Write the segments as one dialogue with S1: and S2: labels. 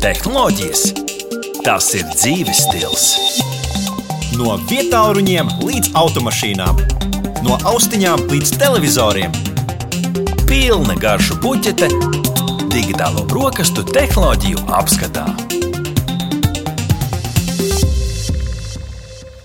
S1: tehnoloģijas. Tas ir dzīves stils. No vietālu ruņiem līdz automašīnām, no austiņām līdz televizoriem. Pilna garšu puķete, digitālo brokastu tehnoloģiju apskatā.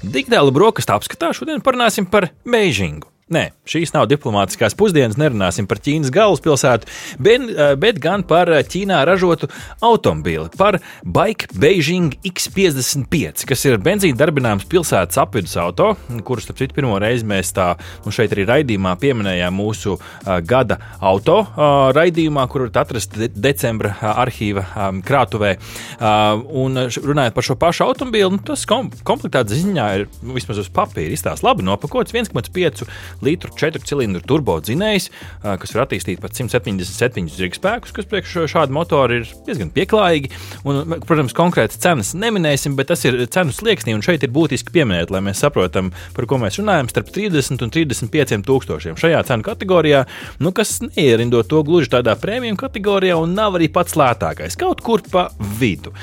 S1: Digitāla brokastu apskatā šodien parunāsim par Beidžingu. Nē, šīs nav diplomātiskās pusdienas, nerunāsim par Ķīnas galvaspilsētu, bet, eh, bet gan par eh, Ķīnā ražotu automobīli, par Bike Beijing X55, kas ir benzīna darbināms pilsētas apvidus auto, kurus, starp citu, pirmo reizi mēs tā, nu šeit arī raidījumā pieminējām mūsu uh, gada auto raidījumā, kur varat atrast de decembra arhīva krātuvē. Un runājot par šo pašu automobīli, nu, tas kom komplektāts ziņā ir nu, vismaz uz papīra izstāsts labi nopakots 1,5 litru 4 cilindru turbo dzinējs, kas var attīstīt pat 177 zirgspēkus, kas priekš šāda motora ir diezgan pieklājīgi. Un, protams, konkrētas cenas neminēsim, bet tas ir cenu slieksnī, un šeit ir būtiski pieminēt, lai mēs saprotam, par ko mēs runājam, starp 30 un 35 tūkstošiem šajā cenu kategorijā, nu, kas neierindo to gluži tādā prēmiju kategorijā un nav arī pats lētākais, kaut kur pa vidu.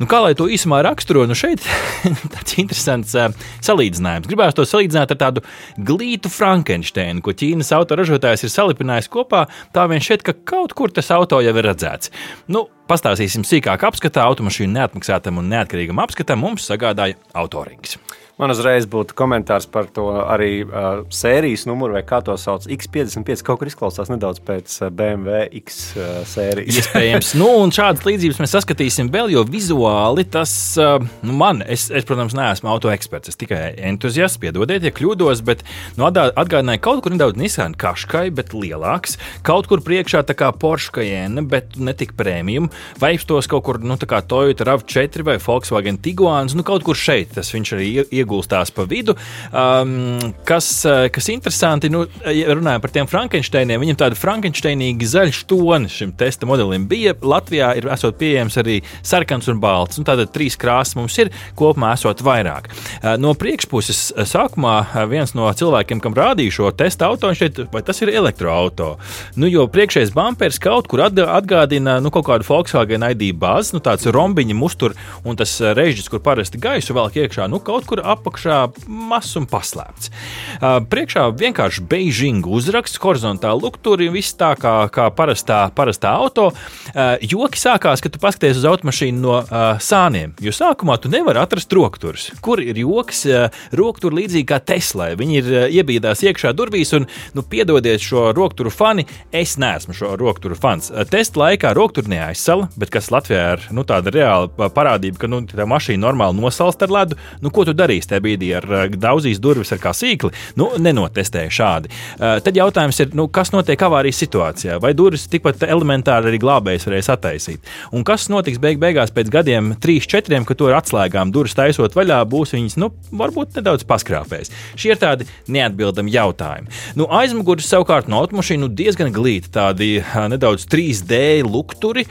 S1: Nu, kā lai to īsumā raksturo, nu šeit tāds interesants uh, salīdzinājums. Gribētu to salīdzināt ar tādu glītu Frankensteinu, ko Ķīnas autoražotājs ir salipinājis kopā. Tā vien šķiet, ka kaut kur tas auto jau ir redzēts. Nu, pastāstīsim sīkāk apskatā. Automašīnu neatmaksātam un neatkarīgam apskatam mums sagādāja autorings.
S2: Man uzreiz būtu komentārs par to arī uh, sērijas numuru, vai kā to sauc. X55 kaut kur izklausās nedaudz pēc BMW X uh, sērijas.
S1: Iespējams, nu, un šādas līdzības mēs saskatīsim vēl, jo vizuāli tas uh, nu, man, es, es, protams, neesmu auto eksperts. Es tikai entuziasts, piedodiet, ja kļūdos, bet nu, atgādināju kaut kur nedaudz Nissan Kaškai, bet lielāks. Kaut kur priekšā tā kā Porsche Cayenne, bet ne tik premium. Vai tos kaut kur, nu, tā kā Toyota RAV4 vai Volkswagen Tiguans, nu, kaut kur šeit tas viņš arī iegulstās pa vidu. Um, kas, uh, kas interesanti, nu, ja runājot par tiem Frankensteiniem, viņam tāda frankensteinīga zaļa toni šim testa modelim bija. Latvijā ir esot pieejams arī sarkans un balts. Nu, tātad trīs krāsas mums ir, kopumā esot vairāk. Uh, no priekšpuses uh, sākumā viens no cilvēkiem, kam rādīja šo testa auto, viņš šeit, vai tas ir elektroautorāts. Nu, jo priekšējais bumpers kaut kur atgādina nu, kaut kādu Volkswagen ID bāzi, nu, tāds rombiņa mustur un tas režģis, kur parasti gaisu velk iekšā, nu, kaut kur apakšā mazs un paslēpts. Priekšā vienkārši beigžinga uzraksts, horizontāli lukturi, viss tā kā, kā parastā, parastā auto. Joki sākās, kad tu paskaties uz automašīnu no sāniem, jo sākumā tu nevari atrast rokturus. Kur ir joks? Rokturi līdzīgi kā Teslai. Viņi ir iebīdās iekšā durvīs un, nu, piedodiet šo rokturu fani, es neesmu šo rokturu fans. Testa laikā rokturi neaizsala, bet kas Latvijā ir nu, tāda reāla parādība, ka nu, tā mašīna normāli nosalst ar ledu, nu, ko tu darīsi? tajā brīdī ar eh, daudzīs durvis ar kā sīkli, nu, nenotestēja šādi. Eh, tad jautājums ir, nu, kas notiek avārijas situācijā? Vai durvis tikpat elementāri arī glābējs varēs attaisīt? Un kas notiks beig beigās pēc gadiem, trīs, četriem, kad to ir atslēgām, durvis taisot vaļā, būs viņas, nu, varbūt nedaudz paskrāpēs. Šie ir tādi neatbildami jautājumi. Nu, aizmugurē savukārt no automašīnu diezgan glīti, tādi nedaudz 3D lukturi,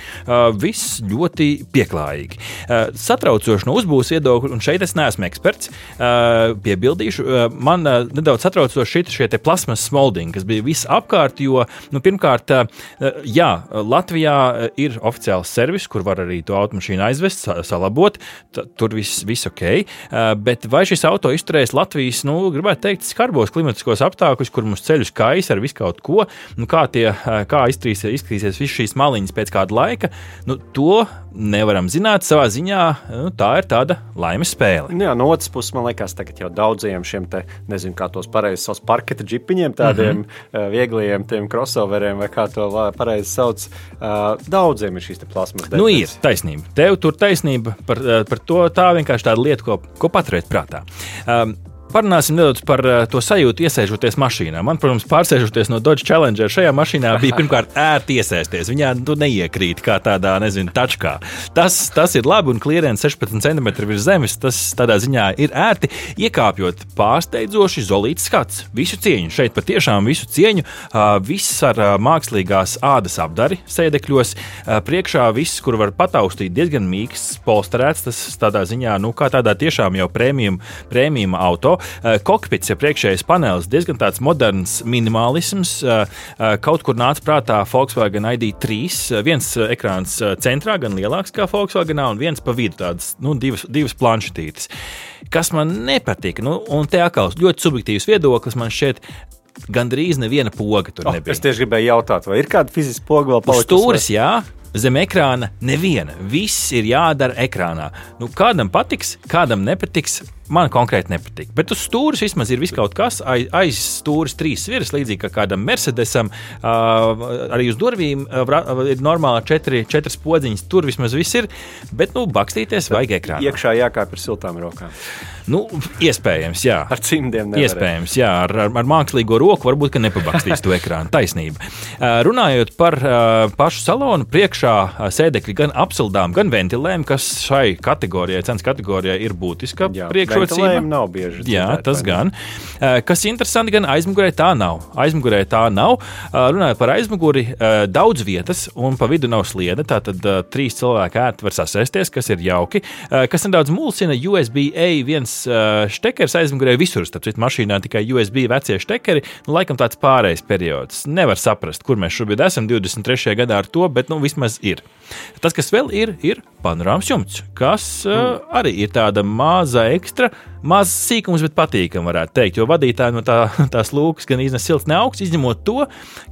S1: viss ļoti pieklājīgi. Satraucoši no uzbūves viedokļa, un šeit es neesmu eksperts, Uh, piebildīšu, man nedaudz satraucoši šie plasmas smoldingi, kas bija visapkārt. Jo, nu, pirmkārt, jā, Latvijā ir oficiāls servis, kur var arī to automašīnu aizvest, salabot. Tur viss, viss ok. Bet vai šis auto izturēs Latvijas, nu, gribētu teikt, skarbos klimatiskos apstākļus, kur mums ceļus kais ar visu kaut ko, nu, kā, tie, kā iztrīsies, izskatīsies visas šīs maliņas pēc kāda laika, nu, to nevaram zināt. Savā ziņā nu, tā ir tāda laimes spēle.
S2: Jā, no otras puses, man liekas, tagad jau daudziem šiem te, nezinu, kā tos pareizi sauc, parketa džipiņiem, tādiem mm -hmm. uh, viegliem tiem crossoveriem, vai kā to pareizi sauc, uh, daudziem ir šīs plasmas.
S1: Nu, ir taisnība. Tev tur taisnība par, uh, par to. Tā vienkārši tāda lieta, ko, ko paturēt prātā. Um, Parunāsim nedaudz par uh, to sajūtu, iesēžoties mašīnā. Man, protams, pārsēžoties no Dodge Challenger šajā mašīnā bija pirmkārt ērti iesēsties. Viņā tu neiekrīt kā tādā, nezinu, tačkā. Tas, tas ir labi, un klients 16 cm virs zemes. Tas tādā ziņā ir ērti. Iekāpjot pārsteidzoši zolīts skats. Visu cieņu šeit patiešām visu cieņu. Viss ar mākslīgās ādas apdari sēdekļos. Priekšā viss, kur var pataustīt, diezgan mīksts, polsterēts. Tas tādā ziņā, nu, kā tādā tiešām jau prēmijuma auto. Kokpits, ja priekšējais panelis, diezgan tāds moderns minimalisms. Kaut kur nāca prātā Volkswagen ID3, viens ekrāns centrā, gan lielāks kā Volkswagen, un viens pa vidu tādas nu, divas, divas planšetītes. Kas man nepatika, nu, un te atkal ļoti subjektīvs viedoklis man šķiet, gandrīz neviena poga tur
S2: oh,
S1: nebija.
S2: Es tieši gribēju jautāt, vai ir kāda fiziska poga vēl palikusi?
S1: Stūris, jā. Zem ekrāna neviena. Viss ir jādara ekrānā. Nu, kādam patiks, kādam nepatiks. Man konkrēti nepatīk. Bet uz stūres vismaz ir kaut kas. Aiz, aiz stūres trīs virsmas, līdzīgi kā kādam Mercedesam. Uh, arī uz durvīm uh, ir normāli četri, četras podziņas. Tur vismaz viss ir. Bet, nu, bakstīties vajag ekrānā.
S2: Iekšā jākāp ar siltām rokām.
S1: Nu, iespējams, jā.
S2: Ar cimdiem nevarēja.
S1: Iespējams, jā. Ar, ar, ar mākslīgo roku varbūt nepabakstīs to ekrānu. Taisnība. Uh, runājot par pašu salonu, priekšā sēdekļi gan apsildām, gan ventilēm, kas šai kategorijai, cenas kategorijai ir būtiska priekšrocība.
S2: Nav bieži.
S1: Jā, tas gan. Kas interesanti, gan aizmugurē tā nav. Aizmugurē tā nav. Runājot par aizmuguri, daudz vietas un pa vidu nav sliede. Tātad trīs cilvēki ērti var sasēsties, kas ir jauki. Kas nedaudz mulsina USB-A viens štekers aizmugurē visur. Starp citu, mašīnā tikai USB vecie štekeri. Nu, laikam tāds pārējais periods. Nevar saprast, kur mēs šobrīd esam 23. gadā ar to, bet nu, vismaz ir. Tas, kas vēl ir, ir panorāmas jumts, kas uh, arī ir tāda maza ekstra, etc. mazs sīkums, bet patīkami, varētu teikt. Jo vadītāji no tā, tās lūkas gan iznes silts ne augsts, izņemot to,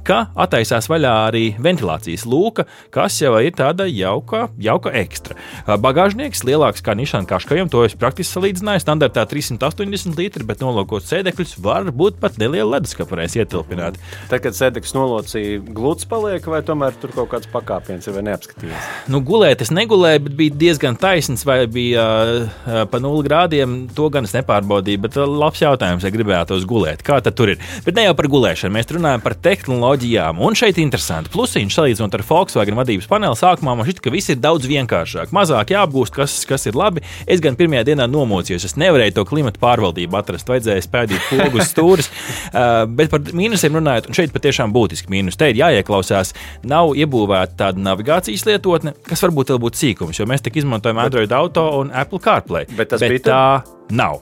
S1: ka attaisās vaļā arī ventilācijas lūka, kas jau ir tāda jauka, jauka ekstra. Bagāžnieks lielāks kā Nišana Kaškajam, to es praktiski salīdzināju, standartā 380 litri, bet nolokot sēdekļus var būt pat neliela leduskapa varēs ietilpināt.
S2: Tad, kad sēdekļus nolocīja, glūts paliek, vai tomēr tur kaut kāds pakāpiens ir vai neapskatījis?
S1: Nu, gulēt es negulēju, bet bija diezgan taisns, vai bija uh, pa nulli grādiem. To gan es nepārbaudīju, bet labs jautājums, ja gribētu uz gulēt. Kā tad tur ir? Bet ne jau par gulēšanu, mēs runājam par tehnoloģijām. Un šeit ir interesanti. Plusiņš salīdzinot ar Volkswagen vadības paneli, sākumā man šķiet, ka viss ir daudz vienkāršāk. Mazāk jāapgūst, kas, kas ir labi. Es gan pirmajā dienā nomocījos, es nevarēju to klimatu pārvaldību atrast, vajadzēja spēdīt pogu stūris. uh, bet par mīnusiem runājot, un šeit patiešām būtiski mīnus. Te ir jāieklausās, nav iebūvēta tāda navigācijas lietotne, kas varbūt vēl būtu sīkums, jo mēs tik izmantojam Android Auto un Apple CarPlay.
S2: Bet tas
S1: bet
S2: bija
S1: tā nav.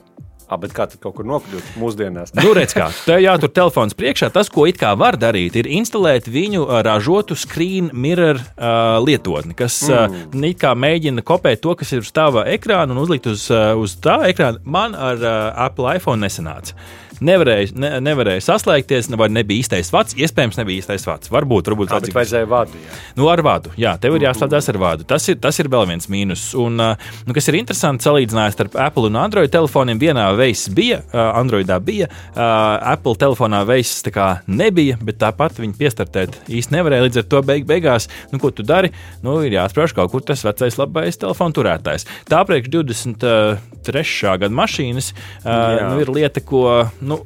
S2: Ah, bet kā tad kaut kur nokļūt mūsdienās?
S1: Nu, redz, kā tev jātur telefons priekšā. Tas, ko it kā var darīt, ir instalēt viņu ražotu screen mirror uh, lietotni, kas mm. uh, kā mēģina kopēt to, kas ir uz tava ekrāna un uzlikt uz, uh, uz tā ekrāna. Man ar uh, Apple iPhone nesanāca nevarēja, ne, nevarēja saslēgties, vai nebija īstais vats. Iespējams, nebija īstais vats. Varbūt, varbūt
S2: tāds ir. Vajadzēja vādu. Jā.
S1: Nu, ar vādu. Jā, tev ir jāslēdzas ar vādu. Tas ir, tas ir vēl viens mīnus. Un, nu, kas ir interesanti, salīdzinājot starp Apple un Android telefoniem, vienā veisā bija, Androidā bija, Apple telefonā veisas nebija, bet tāpat viņi piestartēt īsti nevarēja. Līdz ar to beig beigās, nu, ko tu dari, nu, ir jāsprāž kaut kur tas vecais labais telefona turētājs. Tā priekš 23. gada mašīnas nu, ir lieta, ko. Nu, nu,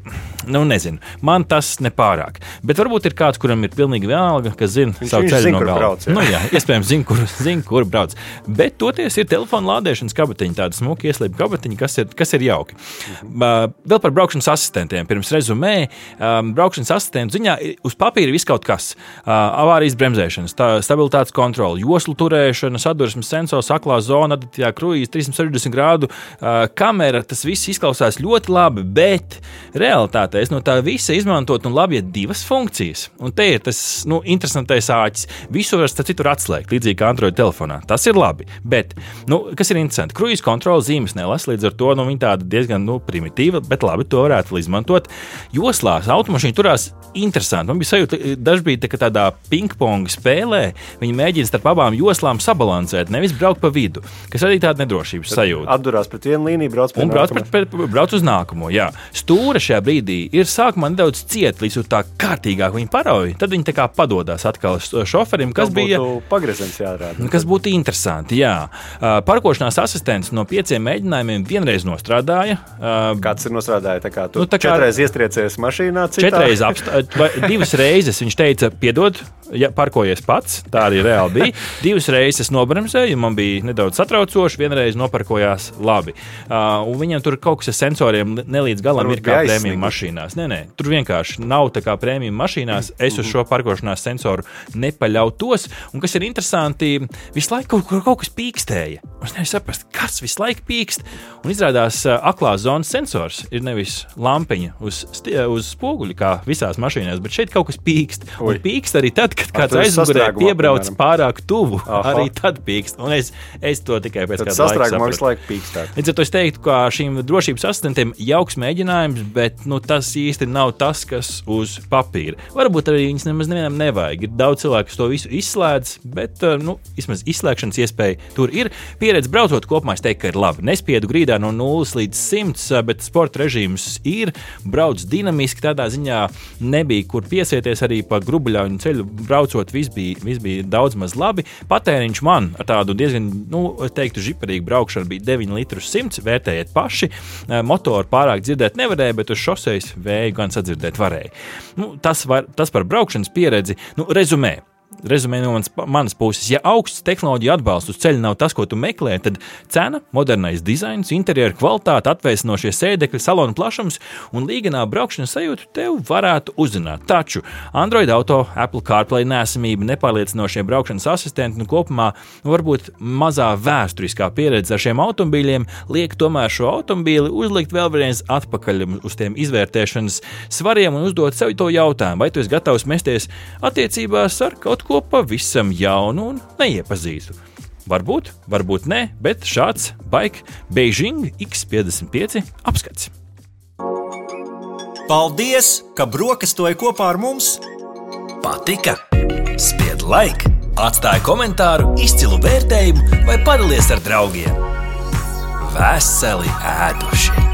S1: nu, nezinu. Man tas nepārāk. Bet varbūt ir kāds, kuram ir pilnīgi vienalga, kas zina viņš, savu ceļu no
S2: galvas.
S1: Nu, jā, iespējams, zina, kur, zin, kur brauc. Bet toties ir telefona lādēšanas kabatiņa, tāda smuka ieslēgta kabatiņa, kas ir, kas ir jauki. Uh, vēl par braukšanas asistentiem. Pirms rezumē, um, braukšanas asistentu ziņā uz papīra viss kaut kas. Uh, avārijas bremzēšanas, tā, stabilitātes kontrole, joslu turēšana, sadursmes sensors, aklā zona, aditīvā kruīze, 360 grādu uh, kamera. Tas viss izklausās ļoti labi, bet realitātē es no tā visa izmantotu, un labi, ja divas funkcijas. Un te ir tas nu, interesantais āķis. Visu var citur atslēgt, līdzīgi kā Android telefonā. Tas ir labi. Bet, nu, kas ir interesanti, kruīzes kontrole zīmes nelasa, līdz ar to nu, viņa tāda diezgan nu, primitīva, bet labi, to varētu izmantot. Joslās automašīna turās interesanti. Man bija sajūta, ka daži bija tā, tādā ping-pong spēlē. Viņi mēģina starp abām joslām sabalansēt, nevis braukt pa vidu, kas arī tāda nedrošības sajūta.
S2: Atdurās pret vienu līniju, brauc,
S1: un brauc, pret, pret, brauc uz nākamo. Jā. Stūra šajā brīdī ir sākumā nedaudz cieta, līdz tā kārtīgāk viņa parauja. Tad viņi tā padodas atkal šoferim, kas
S2: Tam
S1: bija
S2: pagrieziens jārāda.
S1: Kas būtu interesanti. Jā. Parkošanās asistents no pieciem mēģinājumiem vienreiz nostrādāja.
S2: Kāds ir nostrādājis? Tā kā tu nu, tā kā četreiz iestriecies mašīnā, citā?
S1: četreiz apstāties. Divas reizes viņš teica, piedod, ja parkojies pats, tā arī reāli bija. Divas reizes es nobremzēju, man bija nedaudz satraucoši, vienreiz noparkojās labi. Uh, viņam tur kaut kas ar sensoriem nelīdz galam Varbūt ir kā prēmiju mašīnās. Nē, nē, tur vienkārši nav tā kā prēmiju mašīnās. Es uz šo parkošanās sensoru nepaļautos. Un kas ir interesanti, visu laiku kaut, kaut kas pīkstēja. Es nevaru saprast, kas visu laiku pīkst. Un izrādās, ka aklā zonas sensors ir nevis lampiņa uz, uz spoguļa, kā visās mašīnās, bet šeit kaut kas pīkst. Un pīkst arī tad, kad kāds aizmugurē piebrauc pārāk tuvu. Aha. Arī tad pīkst. Un es, es to tikai pēc kāda laika
S2: sapratu. visu laiku pīkstēt.
S1: Līdz ar to es teiktu, ka šīm drošības asistentiem jauks mēģinājums, bet nu, tas īsti nav tas, kas uz papīra. Varbūt arī viņas nemaz nevienam nevajag. Ir daudz cilvēku, kas to visu izslēdz, bet nu, vismaz izslēgšanas iespēja tur ir. Pieredze braucot kopumā, es teiktu, ka ir labi. Nespiedu grīdā no 0 līdz 100, bet sporta režīms ir. Brauc dinamiski, tādā ziņā nebija kur piesieties arī pa grubuļāņu ceļu. Braucot, viss bija, vis bija daudz maz labi. Patēriņš man ar tādu diezgan, nu, teiktu, žiparīgu braukšanu bija 9 litrus 100. Vērtējiet paši. Motoru pārāk dzirdēt nevarēja, bet uz šoseis vēju gan sadzirdēt varēja. Nu, tas, var, tas par braukšanas pieredzi. Nu, rezumē rezumē no manas puses, ja augsts tehnoloģija atbalsts uz ceļa nav tas, ko tu meklē, tad cena, modernais dizains, interjera kvalitāte, atvēsinošie sēdekļi, salona plašums un līganā braukšanas sajūta tev varētu uzzināt. Taču Android auto, Apple CarPlay nesamība, nepārliecinošie braukšanas asistenti un kopumā varbūt mazā vēsturiskā pieredze ar šiem automobīļiem liek tomēr šo automobīli uzlikt vēl vienreiz atpakaļ uz tiem izvērtēšanas svariem un uzdot sev to jautājumu, vai tu esi gatavs mesties attiecībās ar kaut ko pavisam jaunu un neiepazīstu. Varbūt, varbūt nē, bet šāds bike Beijing X55 apskats.
S3: Paldies, ka brokastoji kopā ar mums! Patika! Spied laiku, atstāja komentāru, izcilu vērtējumu vai padalies ar draugiem! Veseli ēdošie!